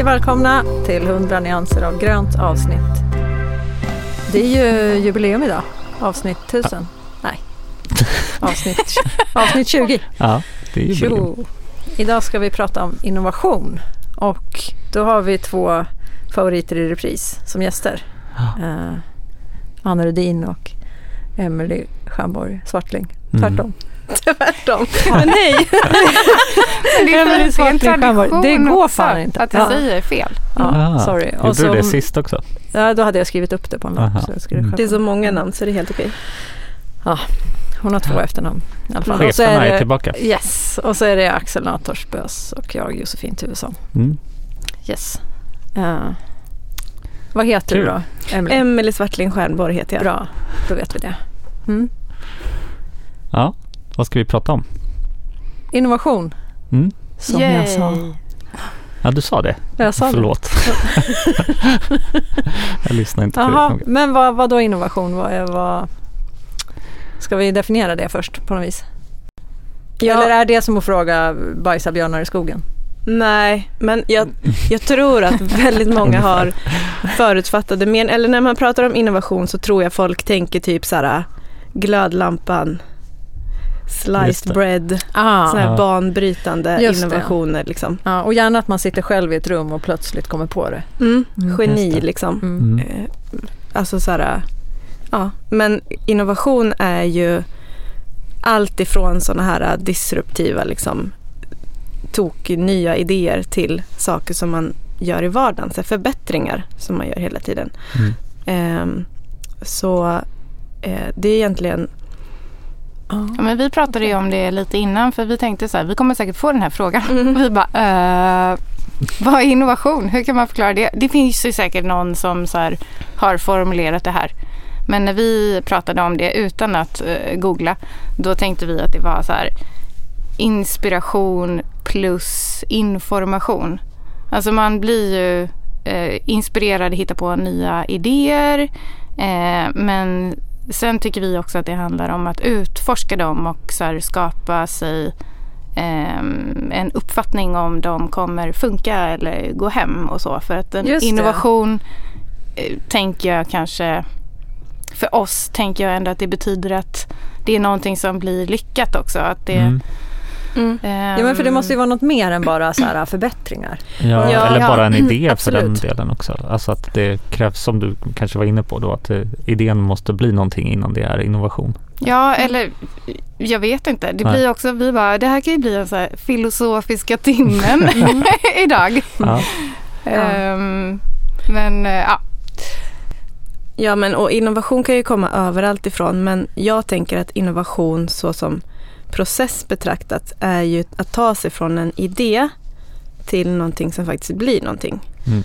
Hej välkomna till 100 nyanser av grönt avsnitt. Det är ju jubileum idag, avsnitt 1000. Nej, avsnitt, avsnitt 20. Ja, det är ju Tjo. Idag ska vi prata om innovation och då har vi två favoriter i repris som gäster. Ja. Uh, Anna Rudin och Emelie Schamborg Svartling. Mm. Tvärtom. Men nej. Det är Emelie för en tradition Det går också, fan inte. Att jag Ja. säger fel. Ja, Ah, sorry. Gjorde du det sist också? Ja, då hade jag skrivit upp det på en lapp. Så jag Mm. Det är så många namn så det är helt okej. Hon har två Ja. efternamn i alla fall. Och så Cheferna är är det, tillbaka. yes, och så är det Axel Natorsbös och jag Josefin Tuvesson. Mm. Yes. Eh, vad heter Kul. du då, Emelie? Emelie Svartling Stjernborg heter jag. Bra, då vet vi det. Mm. Vad ska vi prata om? Innovation, Mm. som jag sa. Ja, du sa det. Jag sa det. Förlåt. jag lyssnar inte tillräckligt noga. men vad, vad då innovation? Vad, är- vad, ska vi definiera det först på något vis? Ja, Eller är det som att fråga bajsa björnar i skogen? Nej, men jag, jag tror att väldigt många har förutfattade men Eller när man pratar om innovation så tror jag folk tänker typ så här glödlampan, sliced bread, Ah. sådana här Ja. banbrytande Just innovationer liksom. Ja, och gärna att man sitter själv i ett rum och plötsligt kommer på det. Mm. Mm. Geni det. liksom. Mm. Mm. Eh, Alltså så här, ja. Men innovation är ju allt ifrån sådana här disruptiva liksom tok nya idéer till saker som man gör i vardagen, så förbättringar som man gör hela tiden. Mm. Ehm, så eh, det är egentligen, Ja. Men vi pratade ju om det lite innan för vi tänkte så här, vi kommer säkert få den här frågan. Mm. Vi bara, eh, vad är innovation? Hur kan man förklara det? Det finns ju säkert någon som så här, har formulerat det här. Men när vi pratade om det utan att eh, googla, då tänkte vi att det var så här inspiration plus information. Alltså man blir ju eh, inspirerad, hittar på nya idéer. Eh, men sen tycker vi också att det handlar om att utforska dem och så här, skapa sig ehm, en uppfattning om de kommer funka eller gå hem och så. För att en innovation eh, tänker jag kanske, för oss tänker jag ändå att det betyder att det är någonting som blir lyckat också. Att det, Mm. Mm. Ja, men för det måste ju vara något mer än bara så här förbättringar. Ja, Ja, eller ja. bara en idé för den delen också. Alltså att det krävs, som du kanske var inne på då, att eh, idén måste bli någonting innan det är innovation. Ja, eller jag vet inte. Det Nej. blir också, vi bara, det här kan ju bli en så här filosofiska timmen idag. Ja. Ehm, men eh, ja, Ja, men och innovation kan ju komma överallt ifrån men jag tänker att innovation så som process betraktat är ju att ta sig från en idé till någonting som faktiskt blir någonting. Mm.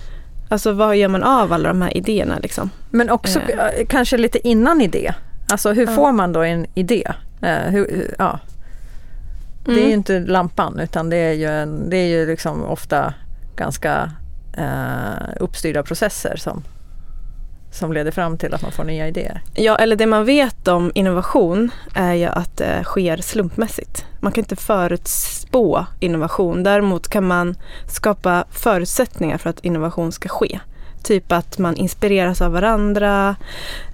Alltså vad gör man av alla de här idéerna liksom? Men också Eh. eh, kanske lite innan idé. Alltså hur Ja. får man då en idé? Eh, hur, hur, ja. Det är ju Mm. inte lampan utan det är ju, en, det är ju liksom ofta ganska eh, uppstyrda processer som, som leder fram till att man får nya idéer. Ja, eller det man vet om innovation är ju att det sker slumpmässigt. Man kan inte förutspå innovation. Däremot kan man skapa förutsättningar för att innovation ska ske. Typ att man inspireras av varandra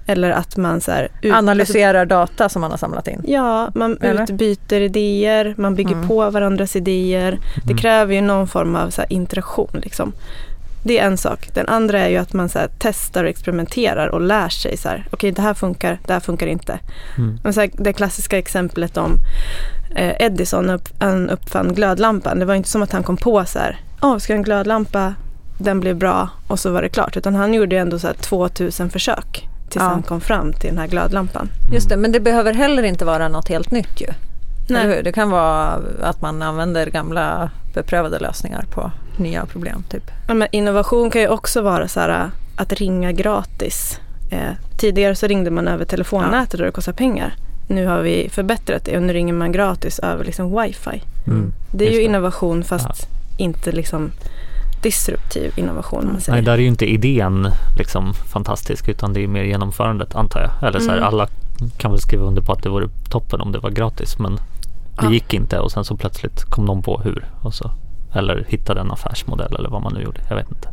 eller att man så här, ut- Analyserar data som man har samlat in. Ja, man Eller? utbyter idéer, man bygger Mm. på varandras idéer. Det Mm. kräver ju någon form av så här interaktion. Liksom. Det är en sak. Den andra är ju att man så här testar och experimenterar och lär sig. så här, Okej, det här funkar, det här funkar inte. Mm. Men så här, det klassiska exemplet om eh, Edison, upp, han uppfann glödlampan. Det var inte som att han kom på så här, åh, ska en glödlampa, den blev bra och så var det klart. Utan han gjorde ändå så här 2000 försök tills Ja. han kom fram till den här glödlampan. Just det, men det behöver heller inte vara något helt nytt ju. Nej. Det kan vara att man använder gamla beprövade lösningar på nya problem. Typ. Ja, men innovation kan ju också vara så här, att ringa gratis. Eh, tidigare så ringde man över telefonnätet och det kostar pengar. Nu har vi förbättrat det och nu ringer man gratis över liksom wifi. Mm. Det är Just ju innovation fast inte liksom disruptiv innovation. Man säger. Nej, där är ju inte idén liksom fantastisk utan det är mer genomförandet antar jag. Eller så här, Mm. alla kan väl skriva under på att det vore toppen om det var gratis men det Ja. gick inte och sen så plötsligt kom någon på hur och så eller hittade en affärsmodell eller vad man nu gjorde. Jag vet inte.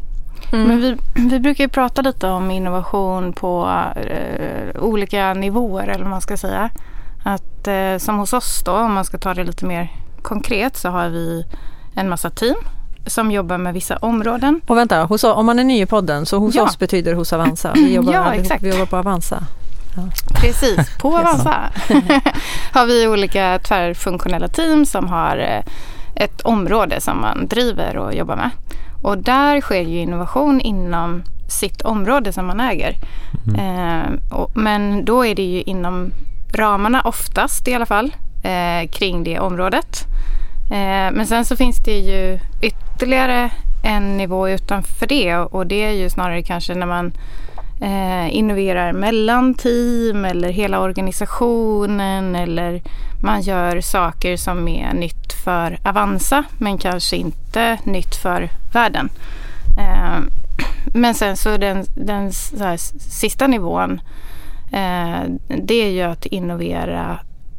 Mm. Men vi, vi brukar ju prata lite om innovation på eh, olika nivåer eller vad man ska säga. Att eh, som hos oss då, om man ska ta det lite mer konkret så har vi en massa team som jobbar med vissa områden. Och vänta, hos, om man är ny i podden så hos Ja. oss betyder hos Avanza. Vi jobbar, Ja, allihop- vi jobbar på Avanza. Precis, på Avanza har vi olika tvärfunktionella team som har eh, ett område som man driver och jobbar med. Och där sker ju innovation inom sitt område som man äger. Eh, och, men då är det ju inom ramarna oftast i alla fall eh, kring det området. Eh, men sen så finns det ju ytterligare en nivå utanför det och det är ju snarare kanske när man eh, innoverar mellan team eller hela organisationen eller man gör saker som är nytt för Avanza men kanske inte nytt för världen. Eh, men sen så den, den så här, sista nivån eh, det är ju att innovera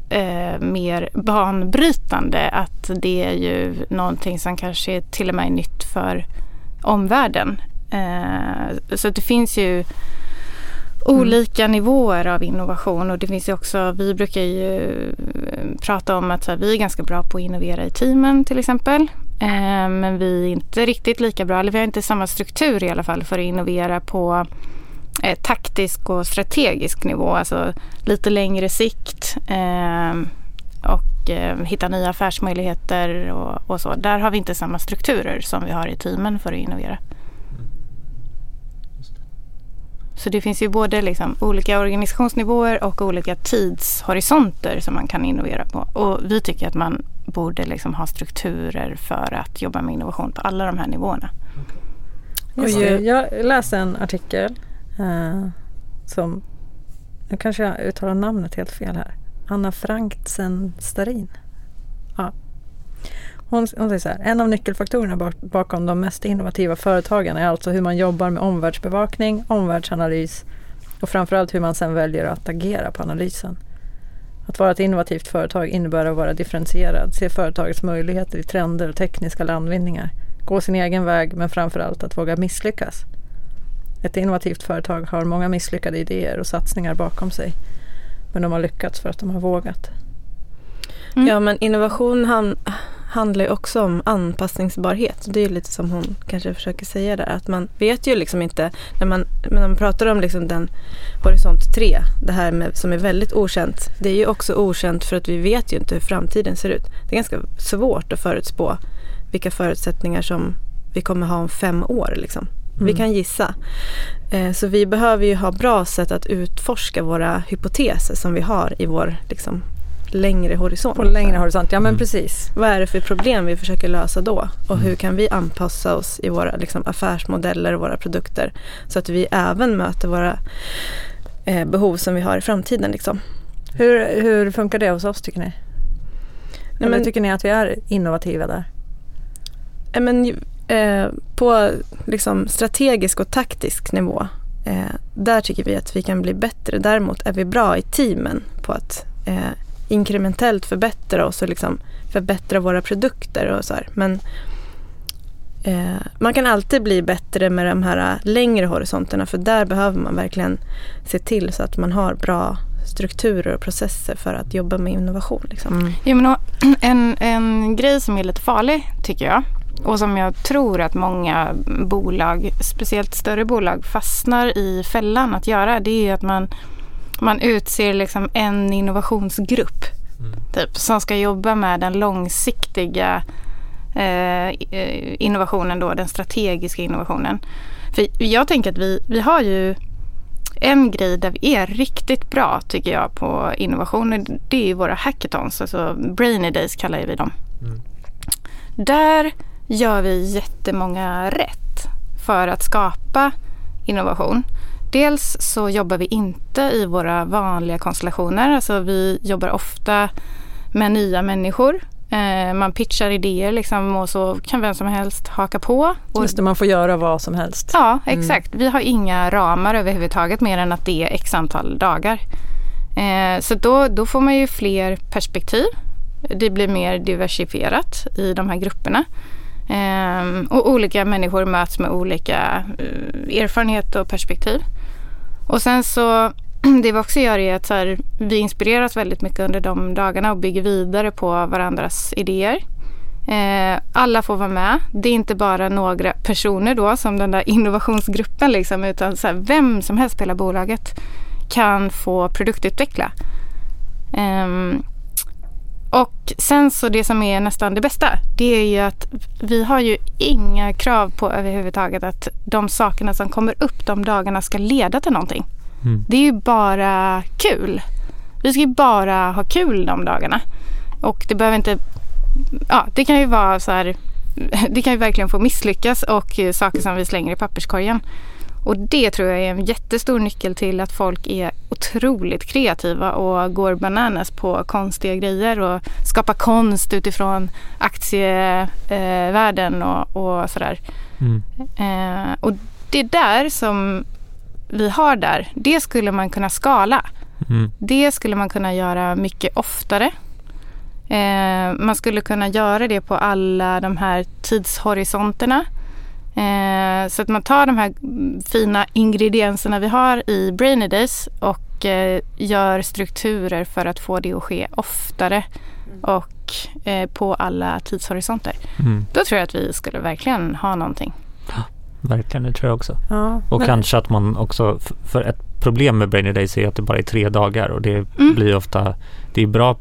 eh, mer banbrytande. Att det är ju någonting som kanske är till och med är nytt för omvärlden. Eh, så det finns ju olika nivåer av innovation och det finns ju också, vi brukar ju eh, prata om att här, vi är ganska bra på att innovera i teamen till exempel. Eh, men vi är inte riktigt lika bra, eller vi har inte samma struktur i alla fall för att innovera på eh, taktisk och strategisk nivå, alltså lite längre sikt eh, och eh, hitta nya affärsmöjligheter och, och så. Där har vi inte samma strukturer som vi har i teamen för att innovera. Så det finns ju både liksom olika organisationsnivåer och olika tidshorisonter som man kan innovera på. Och vi tycker att man borde liksom ha strukturer för att jobba med innovation på alla de här nivåerna. Just Och ju- Jag läste en artikel eh, som, nu kanske jag uttalar namnet helt fel här. Anna Franktsen Starin. Hon, hon säger så här, en av nyckelfaktorerna bak, bakom de mest innovativa företagen är alltså hur man jobbar med omvärldsbevakning, omvärldsanalys och framförallt hur man sen väljer att agera på analysen. Att vara ett innovativt företag innebär att vara differentierad, se företagets möjligheter i trender och tekniska landvinningar, gå sin egen väg men framförallt att våga misslyckas. Ett innovativt företag har många misslyckade idéer och satsningar bakom sig. Men de har lyckats för att de har vågat. Mm. Ja men innovation han, handlar ju också om anpassningsbarhet. Det är lite som hon kanske försöker säga där. Att man vet ju liksom inte, när man, när man pratar om liksom den horisont 3, det här med, som är väldigt okänt. Det är ju också okänt för att vi vet ju inte hur framtiden ser ut. Det är ganska svårt att förutspå vilka förutsättningar som vi kommer ha om fem år. Liksom. Vi Mm. kan gissa. Eh, så vi behöver ju ha bra sätt att utforska våra hypoteser som vi har i vår liksom, längre horisont. På längre horisont, ja men Mm. precis. Vad är det för problem vi försöker lösa då? Och hur kan vi anpassa oss i våra liksom, affärsmodeller och våra produkter så att vi även möter våra eh, behov som vi har i framtiden. Liksom. Hur, hur funkar det hos oss tycker ni? Nej, men, tycker ni att vi är innovativa där? eh, men, eh, på liksom, strategisk och taktisk nivå, eh, där tycker vi att vi kan bli bättre. Däremot är vi bra i teamen på att eh, inkrementellt förbättra oss och liksom förbättra våra produkter och så här. Men eh, man kan alltid bli bättre med de här längre horisonterna för där behöver man verkligen se till så att man har bra strukturer och processer för att jobba med innovation. Liksom. Mm. Ja, men, en, en grej som är lite farlig tycker jag och som jag tror att många bolag, speciellt större bolag, fastnar i fällan att göra det är att man, man utser liksom en innovationsgrupp typ, som ska jobba med den långsiktiga eh, eh, innovationen, då, den strategiska innovationen. För jag tänker att vi, vi har ju en grej där vi är riktigt bra tycker jag på innovation. Det är ju våra hackathons, alltså Brainy Days kallar vi dem. Mm. Där gör vi jättemånga rätt för att skapa innovation. Dels så jobbar vi inte i våra vanliga konstellationer. Alltså vi jobbar ofta med nya människor. Eh, man pitchar idéer liksom och så kan vem som helst haka på. Och Just det, man får göra vad som helst. Ja, exakt. Vi har inga ramar överhuvudtaget mer än att det är x antal dagar. Eh, så då, då får man ju fler perspektiv. Det blir mer diversifierat i de här grupperna. Ehm, och olika människor möts med olika eh, erfarenhet och perspektiv. Och sen så det vi också gör är att så här, vi inspireras väldigt mycket under de dagarna och bygger vidare på varandras idéer. Eh, alla får vara med. Det är inte bara några personer då som den där innovationsgruppen liksom, utan så här, vem som helst på hela bolaget kan få produktutveckla. Um, och sen så det som är nästan det bästa, det är ju att vi har ju inga krav på överhuvudtaget att de sakerna som kommer upp de dagarna ska leda till någonting. Mm. Det är ju bara kul. Vi ska ju bara ha kul de dagarna. Och det behöver inte, ja det kan ju vara så här, det kan ju verkligen få misslyckas och saker som vi slänger i papperskorgen. Och det tror jag är en jättestor nyckel till att folk är otroligt kreativa och går bananas på konstiga grejer och skapar konst utifrån aktievärden och, och sådär. Mm. Eh, och det där som vi har där, det skulle man kunna skala. Mm. Det skulle man kunna göra mycket oftare. Eh, man skulle kunna göra det på alla de här tidshorisonterna. Eh, så att man tar de här fina ingredienserna vi har i Brainy Days och eh, gör strukturer för att få det att ske oftare och eh, på alla tidshorisonter. Mm. Då tror jag att vi skulle verkligen ha någonting. Ja, verkligen, det tror jag också. Ja, och men... kanske att man också, för ett problem med Brainy Days är att det bara är tre dagar och det mm. blir ofta det är bra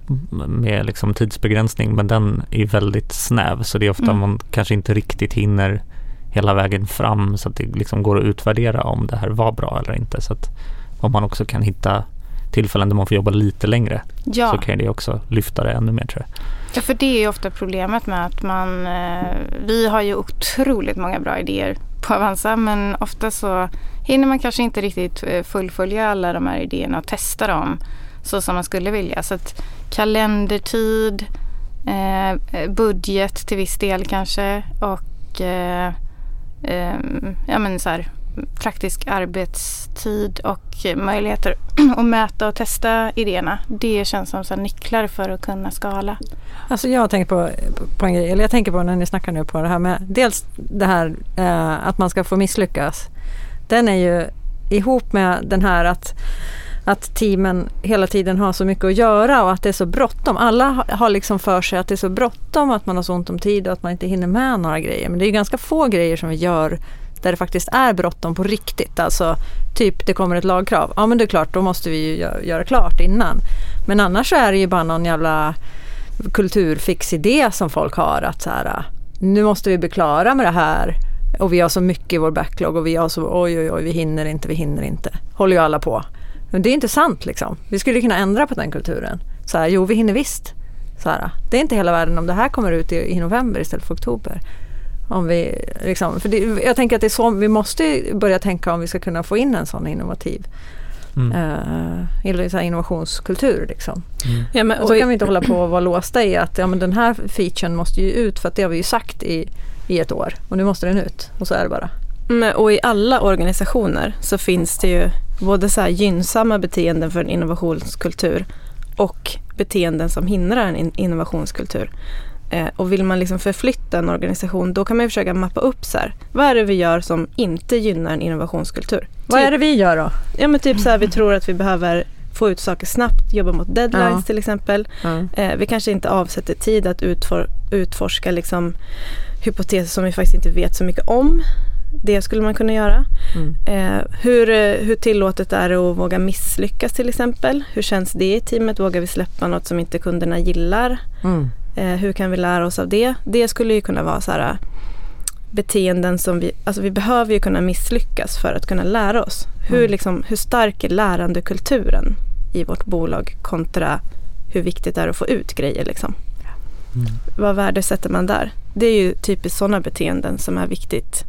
med liksom tidsbegränsning men den är väldigt snäv så det är ofta mm. man kanske inte riktigt hinner hela vägen fram så att det liksom går att utvärdera om det här var bra eller inte. Så att om man också kan hitta tillfällen där man får jobba lite längre ja. så kan det också lyfta det ännu mer tror jag. Ja, för det är ofta problemet med att man, eh, vi har ju otroligt många bra idéer på Avanza men ofta så hinner man kanske inte riktigt eh, fullfölja alla de här idéerna och testa dem så som man skulle vilja. Så att kalendertid, eh, budget till viss del kanske och eh, ja, men så här, praktisk arbetstid och möjligheter att mäta och testa idéerna. Det känns som så nycklar för att kunna skala. Alltså jag tänker på, på en grej, eller jag tänker på när ni snackar nu på det här med dels det här eh, att man ska få misslyckas. Den är ju ihop med den här att att teamen hela tiden har så mycket att göra och att det är så bråttom. Alla har liksom för sig att det är så bråttom, att man har så ont om tid och att man inte hinner med några grejer. Men det är ganska få grejer som vi gör där det faktiskt är bråttom på riktigt. Alltså typ det kommer ett lagkrav. Ja men det är klart, då måste vi ju göra, klart innan. Men annars så är det ju bara någon jävla kulturfix-idé som folk har. Att så här, nu måste vi bli klara med det här och vi har så mycket i vår backlog och vi har så oj oj oj vi hinner inte, vi hinner inte. Håller ju alla på. Men det är inte sant liksom. Vi skulle kunna ändra på den kulturen. Så här, jo vi hinner visst. Så här, det är inte hela världen om det här kommer ut i, i november istället för oktober. Om vi, liksom, för det, jag tänker att det är så vi måste börja tänka om vi ska kunna få in en sån innovativ mm. uh, innovationskultur. Liksom. Mm. Ja, men, och så kan vi inte hålla på och vara låsta i att ja, men den här featuren måste ju ut för att det har vi ju sagt i, i ett år och nu måste den ut och så är det bara. Men, och i alla organisationer så finns det ju både så gynnsamma beteenden för en innovationskultur och beteenden som hindrar en innovationskultur. Eh, och vill man liksom förflytta en organisation då kan man försöka mappa upp så här, vad är det vi gör som inte gynnar en innovationskultur? Vad typ, är det vi gör då? Ja men typ så här, vi tror att vi behöver få ut saker snabbt, jobba mot deadlines ja. till exempel. Ja. Eh, vi kanske inte avsätter tid att utfor utforska liksom, hypoteser som vi faktiskt inte vet så mycket om. Det skulle man kunna göra. Mm. Eh, hur, eh, hur tillåtet är det att våga misslyckas till exempel? Hur känns det i teamet? Vågar vi släppa något som inte kunderna gillar? Mm. Eh, hur kan vi lära oss av det? Det skulle ju kunna vara så här, beteenden som vi, alltså vi behöver ju kunna misslyckas för att kunna lära oss. Hur, mm. liksom, hur stark är lärandekulturen i vårt bolag kontra hur viktigt det är att få ut grejer liksom. Mm. Vad värdesätter man där? Det är ju typiskt sådana beteenden som är viktigt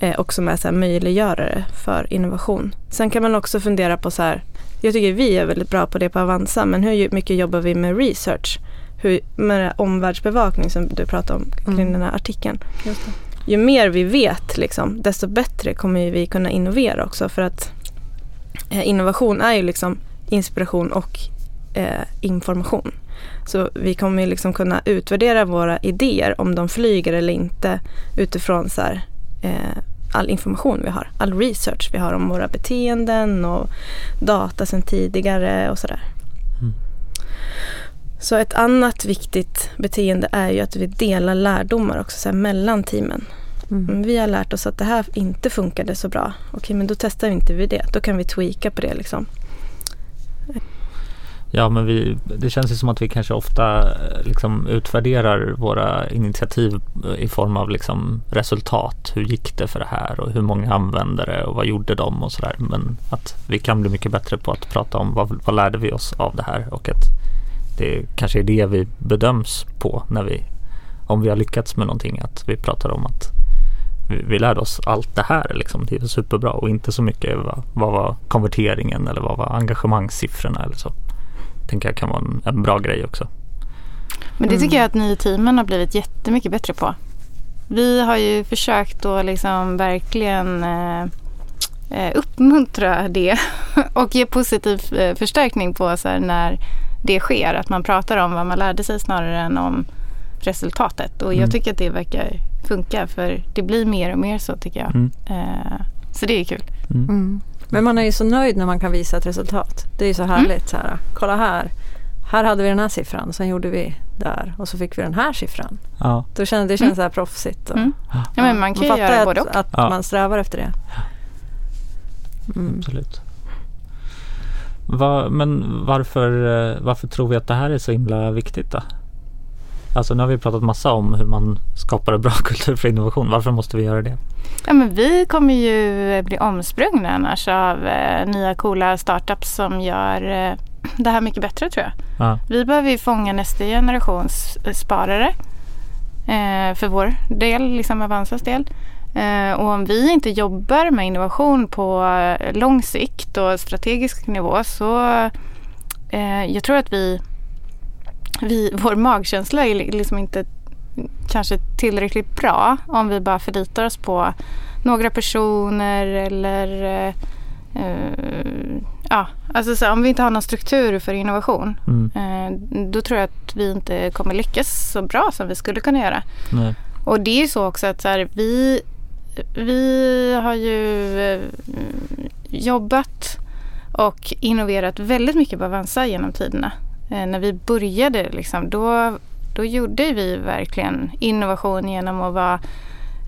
eh, och som är så här möjliggörare för innovation. Sen kan man också fundera på så här, jag tycker vi är väldigt bra på det på Avanza, men hur mycket jobbar vi med research? Hur, med omvärldsbevakning som du pratade om kring mm. den här artikeln. Ju mer vi vet, liksom, desto bättre kommer vi kunna innovera också för att eh, innovation är ju liksom inspiration och eh, information. Så vi kommer liksom kunna utvärdera våra idéer om de flyger eller inte utifrån så här, eh, all information vi har, all research vi har om våra beteenden och data sedan tidigare och sådär. Mm. Så ett annat viktigt beteende är ju att vi delar lärdomar också så här, mellan teamen. Mm. Vi har lärt oss att det här inte funkade så bra. Okej, men då testar inte vi det. Då kan vi tweaka på det liksom. Ja, men vi, det känns ju som att vi kanske ofta eh, liksom utvärderar våra initiativ eh, i form av liksom resultat. Hur gick det för det här och hur många använde det och vad gjorde de och sådär. Men att vi kan bli mycket bättre på att prata om vad, vad lärde vi oss av det här och att det kanske är det vi bedöms på när vi, om vi har lyckats med någonting, att vi pratar om att vi, vi lärde oss allt det här liksom. Det är superbra och inte så mycket vad, vad var konverteringen eller vad var engagemangssiffrorna eller så tänker jag kan vara en, en bra grej också. Men det tycker jag att ni i teamen har blivit jättemycket bättre på. Vi har ju försökt att liksom verkligen eh, eh uppmuntra det och ge positiv eh, förstärkning på så när det sker. Att man pratar om vad man lärde sig snarare än om resultatet. Och jag mm. tycker att det verkar funka för det blir mer och mer så tycker jag. Mm. Eh, så det är kul. Mm. Mm. Men man är ju så nöjd när man kan visa ett resultat. Det är ju så mm. härligt. Så här, kolla här. Här hade vi den här siffran, sen gjorde vi där och så fick vi den här siffran. Ja. Då känns, det känns mm. så här proffsigt. Och, mm. Ja, men man kan man ju göra både och. att ja. man strävar efter det. Mm. Absolut. Va, men varför, eh, varför tror vi att det här är så himla viktigt då? Alltså nu har vi pratat massa om hur man skapar en bra kultur för innovation. Varför måste vi göra det? Ja, men vi kommer ju bli omsprungna annars av eh, nya coola startups som gör eh, det här mycket bättre tror jag. Ja. Vi behöver ju fånga nästa generations eh, sparare eh, för vår del, liksom Avanzas del. Eh, och om vi inte jobbar med innovation på eh, lång sikt och strategisk nivå så jag tror att vi vi, vår magkänsla är liksom inte kanske tillräckligt bra om vi bara förlitar oss på några personer eller uh, ja, alltså så, om vi inte har någon struktur för innovation mm. uh, då tror jag att vi inte kommer lyckas så bra som vi skulle kunna göra. Nej. Och det är ju så också att så här, vi, vi har ju uh, jobbat och innoverat väldigt mycket på Avanza genom tiderna eh, när vi började liksom, då, då gjorde vi verkligen innovation genom att vara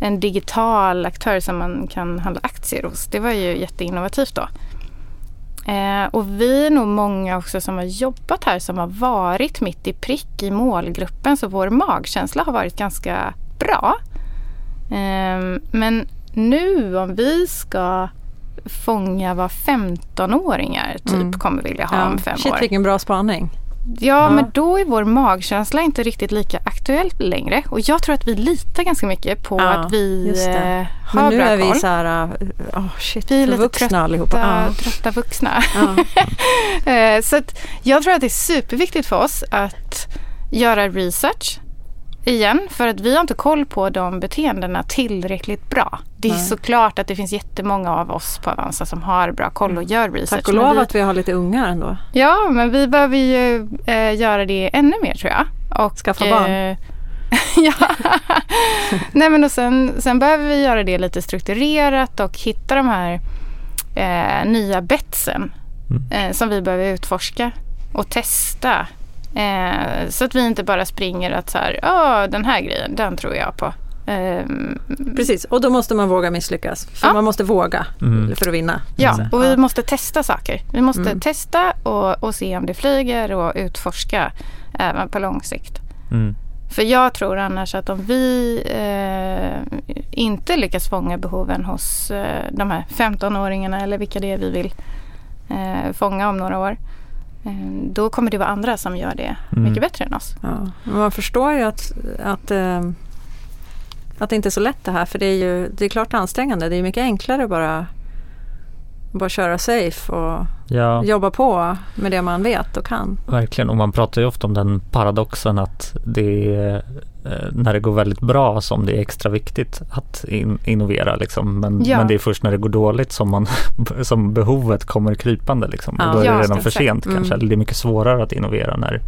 en digital aktör som man kan handla aktier hos. Det var ju jätteinnovativt då. Eh, och vi är nog många också som har jobbat här som har varit mitt i prick i målgruppen så vår magkänsla har varit ganska bra. Eh, men nu om vi ska fånga vad 15-åringar typ mm. kommer vilja ha ja. om fem Shit, år. vilken bra spaning. Ja, men då är vår magkänsla inte riktigt lika aktuell längre. Och jag tror att vi litar ganska mycket på att vi eh, har men nu bra är koll. vi så här, oh shit, vi är lite vuxna trötta, allihopa. Ja. trötta vuxna. Eh, så jag tror att det är superviktigt för oss att göra research igen för att vi har inte koll på de beteendena tillräckligt bra. Det är Nej. såklart att det finns jättemånga av oss på Avanza som har bra koll och gör research. Tack och lov vi... att vi har lite ungar ändå. Ja, men vi behöver ju äh, göra det ännu mer tror jag. Och, Skaffa barn. Äh, ja. Nej men och sen, sen behöver vi göra det lite strukturerat och hitta de här äh, nya betsen mm. som vi behöver utforska och testa Eh, så att vi inte bara springer att så här, ja den här grejen, den tror jag på. Eh, Precis, och då måste man våga misslyckas. För ja. man måste våga mm. för att vinna. Ja, och vi måste testa saker. Vi måste mm. testa och, och, se om det flyger och utforska även på lång sikt. Mm. För jag tror annars att om vi eh, inte lyckas fånga behoven hos eh, de här 15-åringarna eller vilka det är vi vill eh, fånga om några år då kommer det vara andra som gör det mm. mycket bättre än oss. Ja. Man förstår ju att, att, ehm, att det inte är så lätt det här för det är ju det är klart ansträngande. Det är mycket enklare bara bara köra safe och ja. jobba på med det man vet och kan. Verkligen, och man pratar ju ofta om den paradoxen att det är eh, när det går väldigt bra som det är extra viktigt att in, innovera. Liksom. Men, ja. men det är först när det går dåligt som, man, som behovet kommer krypande. Liksom. Ja. Och då är det redan för sent mm. kanske. Eller det är mycket svårare att innovera när,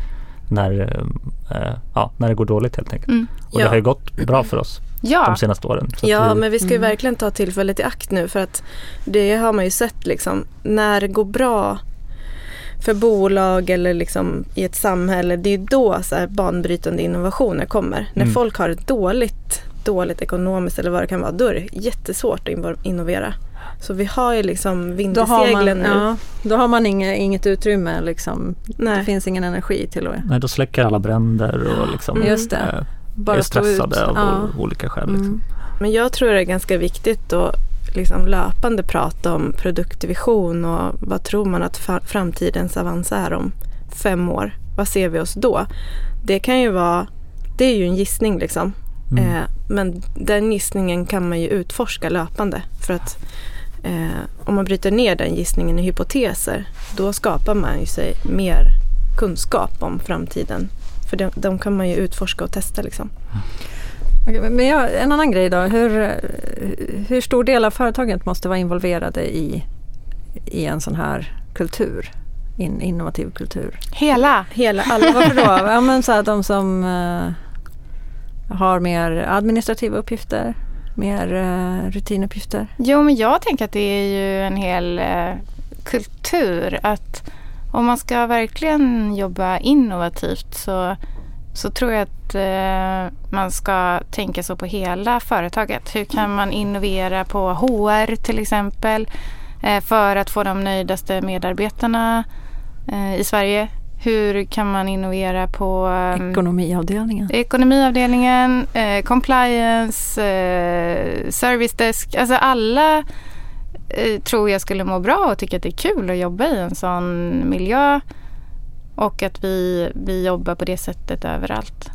när, äh, ja, när det går dåligt helt enkelt. Mm. Och det har ju gått bra för oss ja. de senaste åren. ja, vi... men vi ska ju mm. verkligen ta tillfället i akt nu för att det har man ju sett liksom. När det går bra för bolag eller liksom i ett samhälle, det är då så här banbrytande innovationer kommer. Mm. När folk har ett dåligt, dåligt ekonomiskt eller vad det kan vara, då är det jättesvårt att innovera. Så vi har ju liksom vind i seglen nu. Ja, då har man inget, inget utrymme liksom. Nej. Det finns ingen energi till att... Nej, då släcker alla bränder och liksom. Mm. Just det. Bara är stressade av ja. olika skäl. Liksom. Mm. Men jag tror det är ganska viktigt att liksom löpande prata om produktvision och vad tror man att framtidens Avans är om fem år? Vad ser vi oss då? Det kan ju vara, det är ju en gissning liksom. Mm. Eh, men den gissningen kan man ju utforska löpande för att eh, om man bryter ner den gissningen i hypoteser då skapar man ju sig mer kunskap om framtiden för de, de kan man ju utforska och testa liksom. Men ja, en annan grej då. Hur, hur stor del av företaget måste vara involverade i, i en sån här kultur? In, innovativ kultur? Hela? Hela, alla. Varför då? Ja, men så att de som uh, har mer administrativa uppgifter, mer uh, rutinuppgifter? Jo, men jag tänker att det är ju en hel uh, kultur. att om man ska verkligen jobba innovativt så, så tror jag att eh, man ska tänka så på hela företaget. Hur kan man innovera på HR till exempel eh, för att få de nöjdaste medarbetarna eh, i Sverige? Hur kan man innovera på um, ekonomiavdelningen? Ekonomiavdelningen, eh, compliance, eh, service desk. Alltså alla Eh, tror jag skulle må bra och tycka att det är kul att jobba i en sån miljö. Och att vi, vi jobbar på det sättet överallt.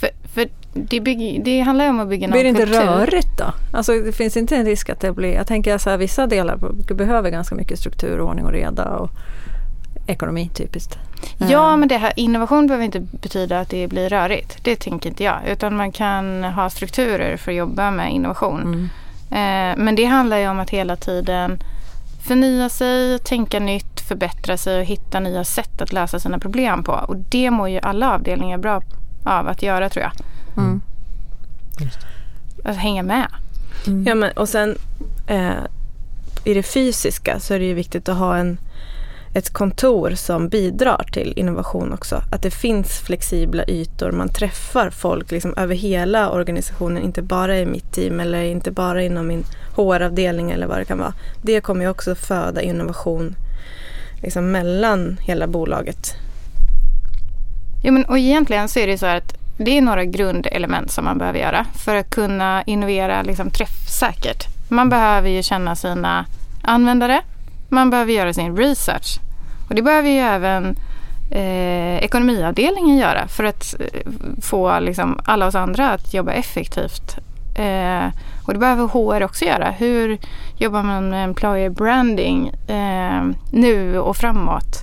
För, för det, bygg, det handlar ju om att bygga kultur. Blir det inte rörigt då? Alltså det finns inte en risk att det blir... Jag tänker att vissa delar behöver ganska mycket struktur, ordning och reda och ekonomi typiskt. Ja, men det här, innovation behöver inte betyda att det blir rörigt. Det tänker inte jag. Utan man kan ha strukturer för att jobba med innovation. Mm. Eh, men det handlar ju om att hela tiden förnya sig, tänka nytt, förbättra sig och hitta nya sätt att lösa sina problem på. Och det mår ju alla avdelningar bra av att göra tror jag. Mm. Att hänga med. Mm. Ja, men, och sen eh, i det fysiska så är det ju viktigt att ha en ett kontor som bidrar till innovation också. Att det finns flexibla ytor, man träffar folk liksom över hela organisationen, inte bara i mitt team eller inte bara inom min HR-avdelning eller vad det kan vara. Det kommer ju också föda innovation liksom mellan hela bolaget. Ja, men, och egentligen så är det så att det är några grundelement som man behöver göra för att kunna innovera liksom, träffsäkert. Man behöver ju känna sina användare, man behöver göra sin research. Och det behöver ju även eh, ekonomiavdelningen göra för att eh, få liksom, alla oss andra att jobba effektivt. Eh, och det behöver HR också göra. Hur jobbar man med employer branding eh, nu och framåt?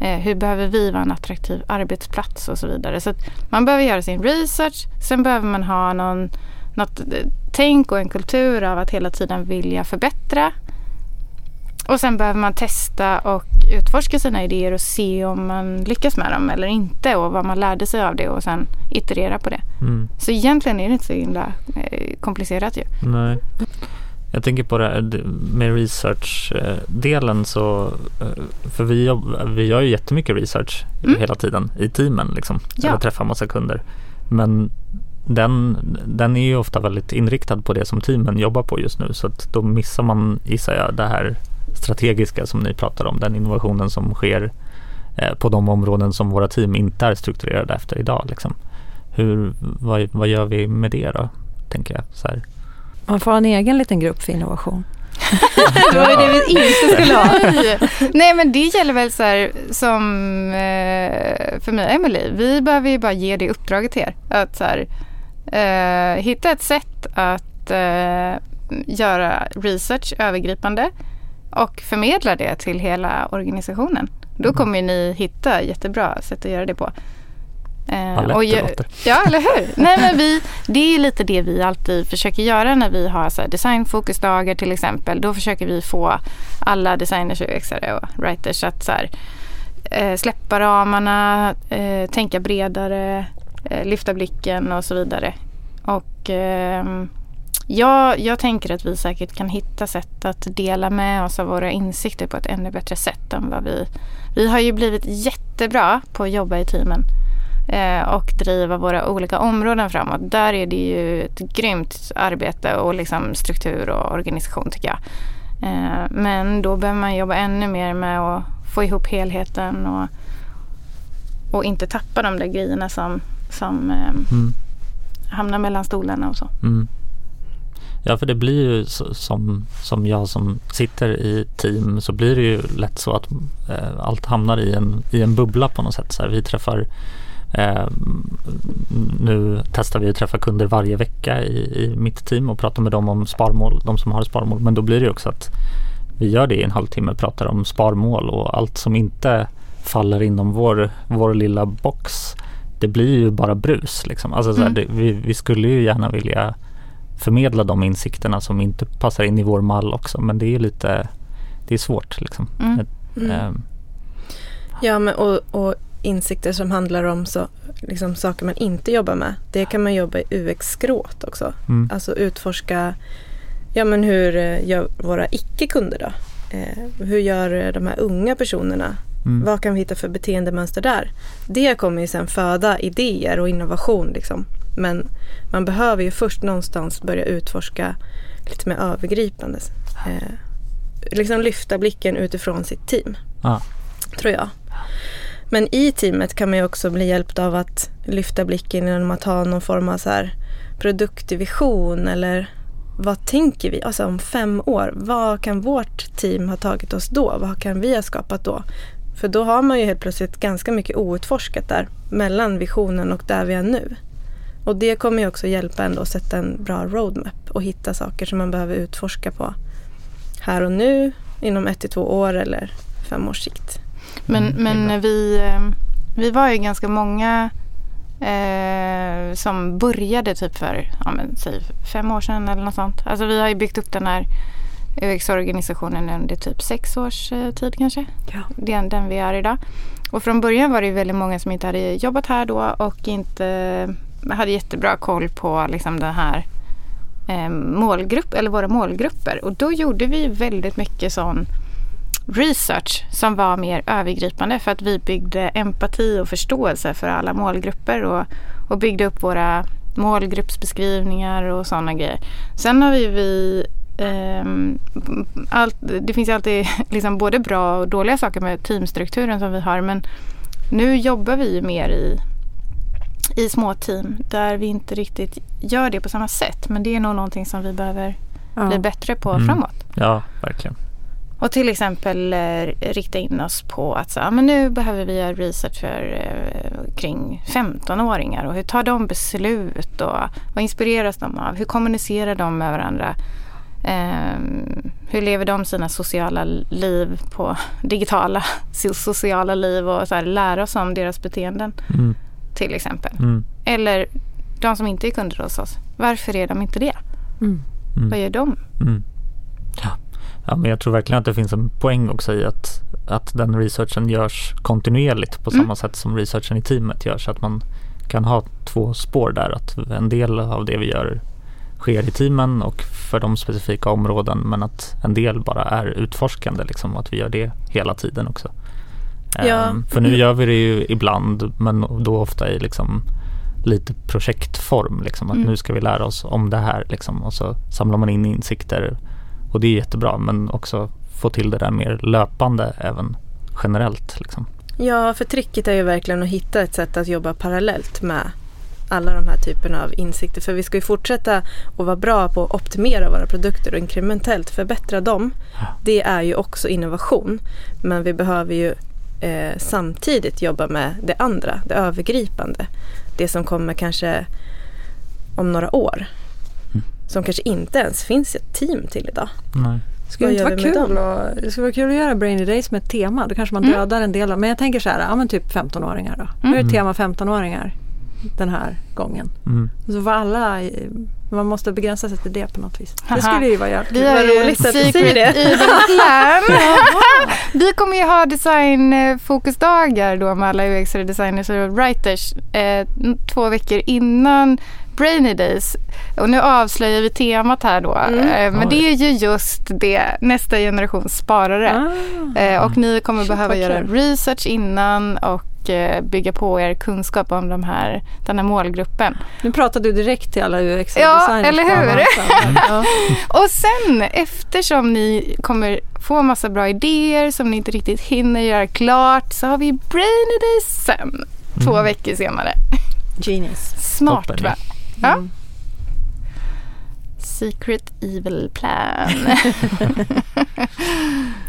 Eh, hur behöver vi vara en attraktiv arbetsplats och så vidare. Så man behöver göra sin research. Sen behöver man ha någon, något eh, tänk och en kultur av att hela tiden vilja förbättra och sen behöver man testa och utforska sina idéer och se om man lyckas med dem eller inte och vad man lärde sig av det och sen iterera på det. Mm. Så egentligen är det inte så himla eh, komplicerat ju. Nej. Jag tänker på det här med research-delen så, eh, för vi, vi gör ju jättemycket research mm. hela tiden i teamen liksom. Ja. Eller träffar massa kunder. Men den, den är ju ofta väldigt inriktad på det som teamen jobbar på just nu så att då missar man, gissar jag, det här strategiska som ni pratar om, den innovationen som sker eh, på de områden som våra team inte är strukturerade efter idag. Liksom. Hur, vad, vad gör vi med det då, tänker jag. Så här. Man får ha en egen liten grupp för innovation. det var ju det vi inte skulle ha. Nej men det gäller väl så här som eh, för mig och Emily. Vi behöver ju bara ge det uppdraget till er. Att så här, eh, hitta ett sätt att eh, göra research övergripande och förmedlar det till hela organisationen. Då mm. kommer ni hitta jättebra sätt att göra det på. Eh, och låter. Ja, eller hur? Nej, men vi, det är lite det vi alltid försöker göra när vi har så designfokusdagar till exempel. Då försöker vi få alla designers, UXare och writers att så här, eh, släppa ramarna, eh, tänka bredare, eh, lyfta blicken och så vidare. Och ehm, Ja, jag tänker att vi säkert kan hitta sätt att dela med oss av våra insikter på ett ännu bättre sätt än vad vi... Vi har ju blivit jättebra på att jobba i teamen eh, och driva våra olika områden framåt. Där är det ju ett grymt arbete och liksom struktur och organisation tycker jag. Eh, men då behöver man jobba ännu mer med att få ihop helheten och, och inte tappa de där grejerna som, som eh, mm. hamnar mellan stolarna och så. Mm. Ja, för det blir ju som, som jag som sitter i team så blir det ju lätt så att eh, allt hamnar i en, i en bubbla på något sätt. Så här, vi träffar eh, nu testar vi att träffa kunder varje vecka i, i mitt team och pratar med dem om sparmål, de som har sparmål. Men då blir det också att vi gör det i en halvtimme, pratar om sparmål och allt som inte faller inom vår, vår lilla box det blir ju bara brus. Liksom. Alltså, så här, mm. det, vi, vi skulle ju gärna vilja förmedla de insikterna som inte passar in i vår mall också. Men det är lite, det är svårt liksom. Mm. Mm. Ähm. Ja, men och, och, insikter som handlar om så, liksom, saker man inte jobbar med. Det kan man jobba i UX-skråt också. Mm. Alltså utforska, ja men hur eh, gör våra icke-kunder då? Eh, hur gör de här unga personerna? Mm. Vad kan vi hitta för beteendemönster där? Det kommer ju sen föda idéer och innovation liksom. Men man behöver ju först någonstans börja utforska lite mer övergripande. Eh, liksom lyfta blicken utifrån sitt team. Ah. Tror jag. Men i teamet kan man ju också bli hjälpt av att lyfta blicken genom att ha någon form av så här produktvision eller vad tänker vi alltså om fem år? Vad kan vårt team ha tagit oss då? Vad kan vi ha skapat då? För då har man ju helt plötsligt ganska mycket outforskat där mellan visionen och där vi är nu. Och det kommer ju också hjälpa ändå att sätta en bra roadmap och hitta saker som man behöver utforska på här och nu inom ett till två år eller fem års sikt. Men, mm, men vi, eh, vi var ju ganska många eh, som började typ för ja, men, säg fem år sedan eller något sånt. Alltså vi har ju byggt upp den här UX-organisationen under typ sex års eh, tid kanske. Ja. Den, den vi är idag. Och från början var det väldigt många som inte hade jobbat här då och inte hade jättebra koll på liksom den här eh, målgrupp, eller våra målgrupper. Och då gjorde vi väldigt mycket sån research som var mer övergripande för att vi byggde empati och förståelse för alla målgrupper och, och byggde upp våra målgruppsbeskrivningar och sådana grejer. Sen har vi, vi eh, allt, det finns alltid liksom både bra och dåliga saker med teamstrukturen som vi har men nu jobbar vi mer i i små team där vi inte riktigt gör det på samma sätt. Men det är nog någonting som vi behöver ja. bli bättre på mm. framåt. Ja, verkligen. Och till exempel eh, rikta in oss på att så, men nu behöver vi göra research för eh, kring 15-åringar och hur tar de beslut och vad inspireras de av? Hur kommunicerar de med varandra? Eh, hur lever de sina sociala liv på digitala sociala liv och så här, lära oss om deras beteenden. Mm till exempel. Mm. Eller de som inte är kunder hos oss. Varför är de inte det? Mm. mm. Vad gör de? Mm. Ja. ja, men jag tror verkligen att det finns en poäng också i att, att den researchen görs kontinuerligt på samma mm. sätt som researchen i teamet görs. Att man kan ha två spår där. Att en del av det vi gör sker i teamen och för de specifika områden men att en del bara är utforskande liksom att vi gör det hela tiden också. Ja. Um, för nu gör vi det ju ibland men då ofta i liksom lite projektform. Liksom, att mm. nu ska vi lära oss om det här liksom, och så samlar man in insikter och det är jättebra men också få till det där mer löpande även generellt. Liksom. Ja, för tricket är ju verkligen att hitta ett sätt att jobba parallellt med alla de här typerna av insikter. För vi ska ju fortsätta att vara bra på att optimera våra produkter och inkrementellt förbättra dem. Det är ju också innovation. Men vi behöver ju eh, samtidigt jobba med det andra, det övergripande. Det som kommer kanske om några år. Mm. Som kanske inte ens finns ett team till idag. Nej. Skulle det, inte vara kul och, det skulle vara kul att göra Brainy Days med ett tema. Då kanske man mm. dödar en del av, Men jag tänker så här, ja men typ 15-åringar då. Mm. Nu är det mm. tema 15-åringar den här gången. Mm. Så får alla, man måste begränsa sig till det på något vis. Aha. Det skulle ju vara jävligt Vi har ju roligt att du säger det. plan. Vi kommer ju ha designfokusdagar då med alla UX designers och writers eh, två veckor innan Brainy Days. Och nu avslöjar vi temat här då. Mm. Eh, men det är ju just det, nästa generations sparare. Ah. Eh, och ni kommer Shit, behöva göra research innan och eh, bygga på er kunskap om de här, den här målgruppen. Nu pratar du direkt till alla UX Ja, eller hur? ja. och sen eftersom ni kommer få massa bra idéer som ni inte riktigt hinner göra klart så har vi Brainy Days sen, två mm. veckor senare. Genius. Smart Toppen. va? Ja. Mm. Secret Evil Plan.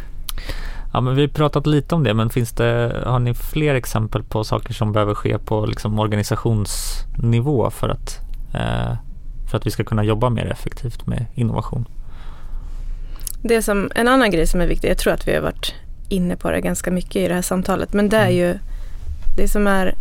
ja, men vi har pratat lite om det, men finns det, har ni fler exempel på saker som behöver ske på liksom organisationsnivå för att, eh, för att vi ska kunna jobba mer effektivt med innovation? Det som, en annan grej som är viktig, jag tror att vi har varit inne på det ganska mycket i det här samtalet, men det är mm. ju det som är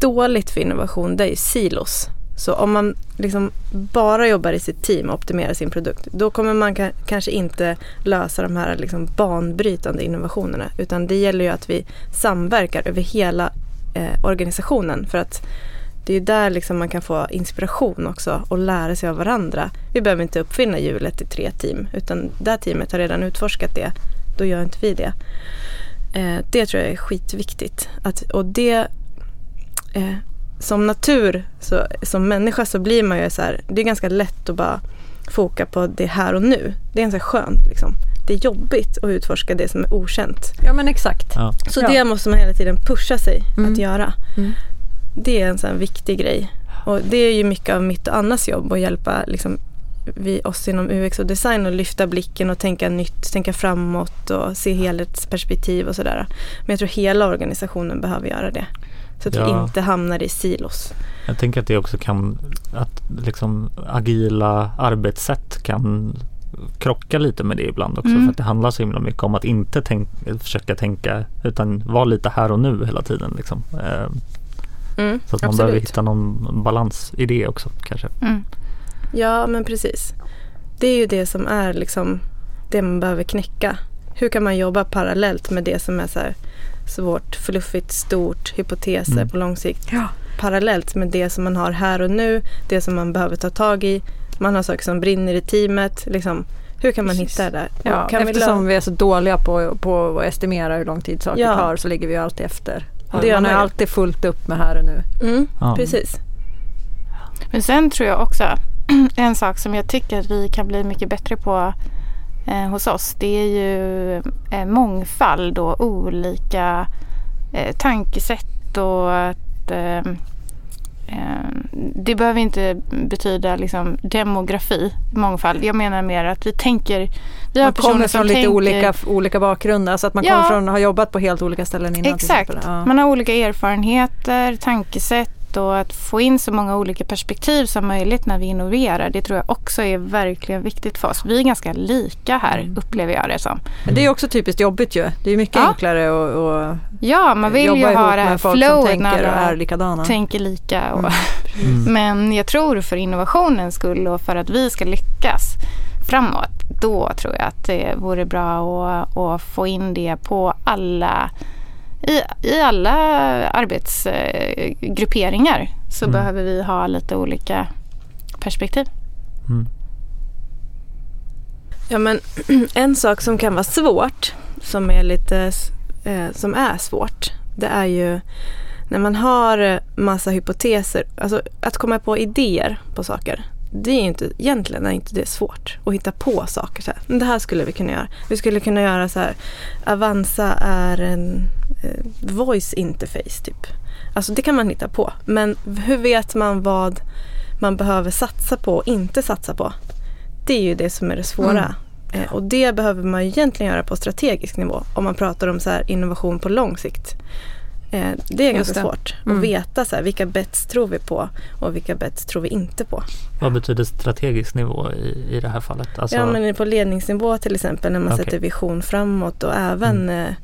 dåligt för innovation, det är ju silos. Så om man liksom bara jobbar i sitt team och optimerar sin produkt, då kommer man kanske inte lösa de här liksom banbrytande innovationerna. Utan det gäller ju att vi samverkar över hela eh, organisationen. För att det är där liksom man kan få inspiration också och lära sig av varandra. Vi behöver inte uppfinna hjulet i tre team, utan det teamet har redan utforskat det. Då gör inte vi det. Eh, det tror jag är skitviktigt. Att, och det eh, som natur, så, som människa så blir man ju så här, det är ganska lätt att bara foka på det här och nu. Det är ganska skönt liksom. Det är jobbigt att utforska det som är okänt. Ja men exakt. Ja. Så ja. det måste man hela tiden pusha sig mm. att göra. Mm. Det är en sån viktig grej. Och det är ju mycket av mitt och Annas jobb att hjälpa liksom, vi, oss inom UX och design att lyfta blicken och tänka nytt, tänka framåt och se helhetsperspektiv och sådär. Men jag tror hela organisationen behöver göra det. Så att ja. vi inte hamnar i silos. Jag tänker att det också kan, att liksom agila arbetssätt kan krocka lite med det ibland också. Mm. För att det handlar så himla mycket om att inte tänk, försöka tänka utan vara lite här och nu hela tiden. Liksom. Eh, mm, så att man absolut. behöver hitta någon balans i det också kanske. Mm. Ja men precis. Det är ju det som är liksom det man behöver knäcka. Hur kan man jobba parallellt med det som är så här svårt, fluffigt, stort, hypoteser mm. på lång sikt. Ja. Parallellt med det som man har här och nu, det som man behöver ta tag i. Man har saker som brinner i teamet. Liksom, hur kan man Precis. hitta det där? Ja, kan eftersom vi, vi, är så dåliga på, på att estimera hur lång tid saker ja. tar så ligger vi alltid efter. Det man har alltid fullt upp med här och nu. Mm, ja. Precis. Men sen tror jag också en sak som jag tycker att vi kan bli mycket bättre på eh, hos oss det är ju eh, mångfald och olika eh, tankesätt och att eh, eh, det behöver inte betyda liksom demografi, mångfald. Jag menar mer att vi tänker... Vi har man kommer från lite tänker, olika, olika bakgrunder, alltså att man ja, kommer från, har jobbat på helt olika ställen innan. Exakt, ja. man har olika erfarenheter, tankesätt och att få in så många olika perspektiv som möjligt när vi innoverar. Det tror jag också är verkligen viktigt för oss. Vi är ganska lika här mm. upplever jag det som. Men det är också typiskt jobbigt ju. Det är mycket ja. enklare att Ja, man vill ju ha det här flowet när alla är likadana. tänker lika. Och, mm. mm. Men jag tror för innovationens skull och för att vi ska lyckas framåt, då tror jag att det vore bra att, att få in det på alla i, i alla arbetsgrupperingar så mm. behöver vi ha lite olika perspektiv. Mm. Ja men en sak som kan vara svårt, som är lite eh, som är svårt, det är ju när man har massa hypoteser, alltså att komma på idéer på saker det är inte, egentligen är inte det svårt att hitta på saker. Så här. Men det här skulle vi kunna göra. Vi skulle kunna göra så här. Avanza är en eh, voice interface typ. Alltså det kan man hitta på. Men hur vet man vad man behöver satsa på och inte satsa på? Det är ju det som är det svåra. Mm. Eh, och det behöver man egentligen göra på strategisk nivå om man pratar om så innovation på lång sikt. Eh, det är ganska det. svårt mm. att veta så här, vilka bets tror vi på och vilka bets tror vi inte på. Vad betyder strategisk nivå i, i det här fallet? Alltså... Ja men på ledningsnivå till exempel när man okay. sätter vision framåt och även mm.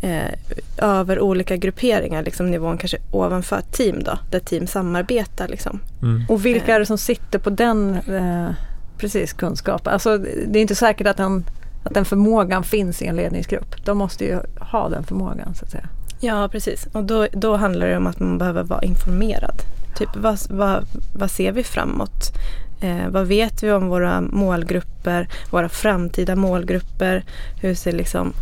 eh, eh, över olika grupperingar, liksom nivån kanske ovanför team då, där team samarbetar. Liksom. Mm. Och vilka är det som sitter på den eh, precis, kunskapen? Alltså, det är inte säkert att den, att den förmågan finns i en ledningsgrupp. De måste ju ha den förmågan så att säga. Ja, precis. Och då, då handlar det om att man behöver vara informerad. Typ vad, vad, vad ser vi framåt? Eh, vad vet vi om våra målgrupper, våra framtida målgrupper? Hur ser liksom,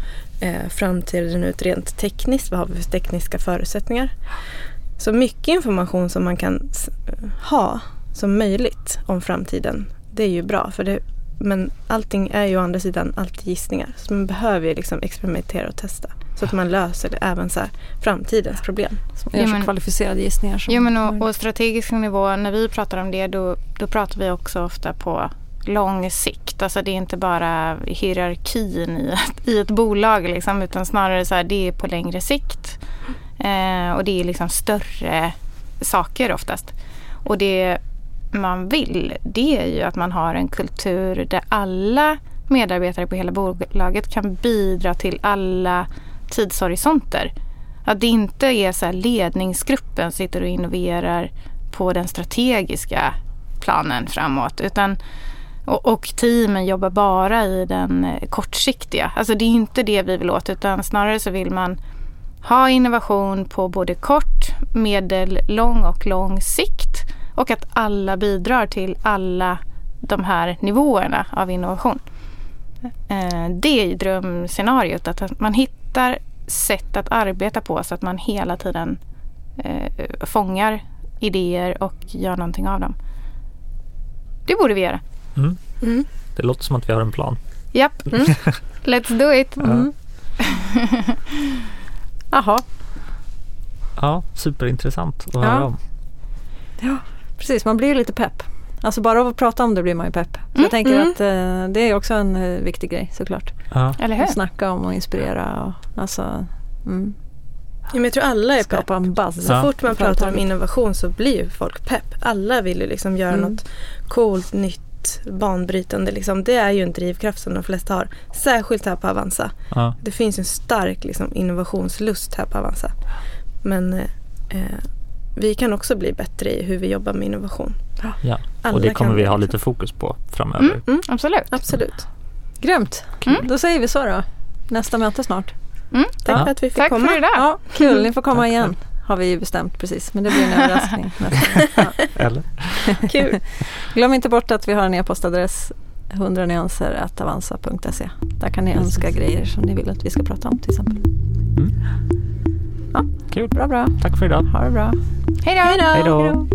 eh, framtiden ut rent tekniskt? Vad har vi för tekniska förutsättningar? Så mycket information som man kan ha som möjligt om framtiden, det är ju bra. För det, men allting är ju å andra sidan alltid gissningar. Så man behöver ju liksom experimentera och testa. Så att man löser det, även så här, framtidens problem. Man gör så kvalificerade gissningar. Som jo, men och, och strategisk nivå, när vi pratar om det då, då pratar vi också ofta på lång sikt. Alltså det är inte bara hierarkin i ett, i ett bolag liksom, utan snarare så här, det är på längre sikt. Eh, och det är liksom större saker oftast. Och det man vill det är ju att man har en kultur där alla medarbetare på hela bolaget kan bidra till alla tidshorisonter. Att det inte är så här ledningsgruppen sitter och innoverar på den strategiska planen framåt. Utan, och, och teamen jobbar bara i den eh, kortsiktiga. Alltså det är inte det vi vill åt utan snarare så vill man ha innovation på både kort, medel, lång och lång sikt. Och att alla bidrar till alla de här nivåerna av innovation. Eh, det är ju drömscenariot, att man hittar sätt att arbeta på så att man hela tiden eh, fångar idéer och gör någonting av dem. Det borde vi göra. Mm. Mm. Det låter som att vi har en plan. Japp, mm. let's do it. Mm. Jaha. Ja, superintressant att höra om. Ja, precis. Man blir lite pepp. Alltså bara av att prata om det blir man ju pepp. Så mm, jag tänker mm. att eh, det är också en eh, viktig grej såklart. Ja. Eller hur? Att snacka om och inspirera. Och, alltså, mm. ja, men jag tror alla är Skapa pepp. En buzz. Så fort man pratar om innovation så blir ju folk pepp. Alla vill ju liksom göra mm. något coolt, nytt, banbrytande. Liksom. Det är ju en drivkraft som de flesta har. Särskilt här på Avanza. Ja. Det finns en stark liksom, innovationslust här på Avanza. Men eh, eh vi kan också bli bättre i hur vi jobbar med innovation. Ja, och det kommer vi ha lite fokus på framöver. Mm, mm, absolut. absolut. Grymt. Mm. Då säger vi så då. Nästa möte snart. Mm. Tack ja. för att vi fick Tack komma. För idag. Ja, kul, ni får komma igen. Har vi bestämt precis, men det blir en överraskning. ja. Eller? Kul. Glöm inte bort att vi har en e-postadress 100 nyanser avanza.se. Där kan ni önska grejer som ni vill att vi ska prata om till exempel. Mm. Ja. Kul. Bra, bra. Tack för idag. Ha det bra. Hej då. Hej då.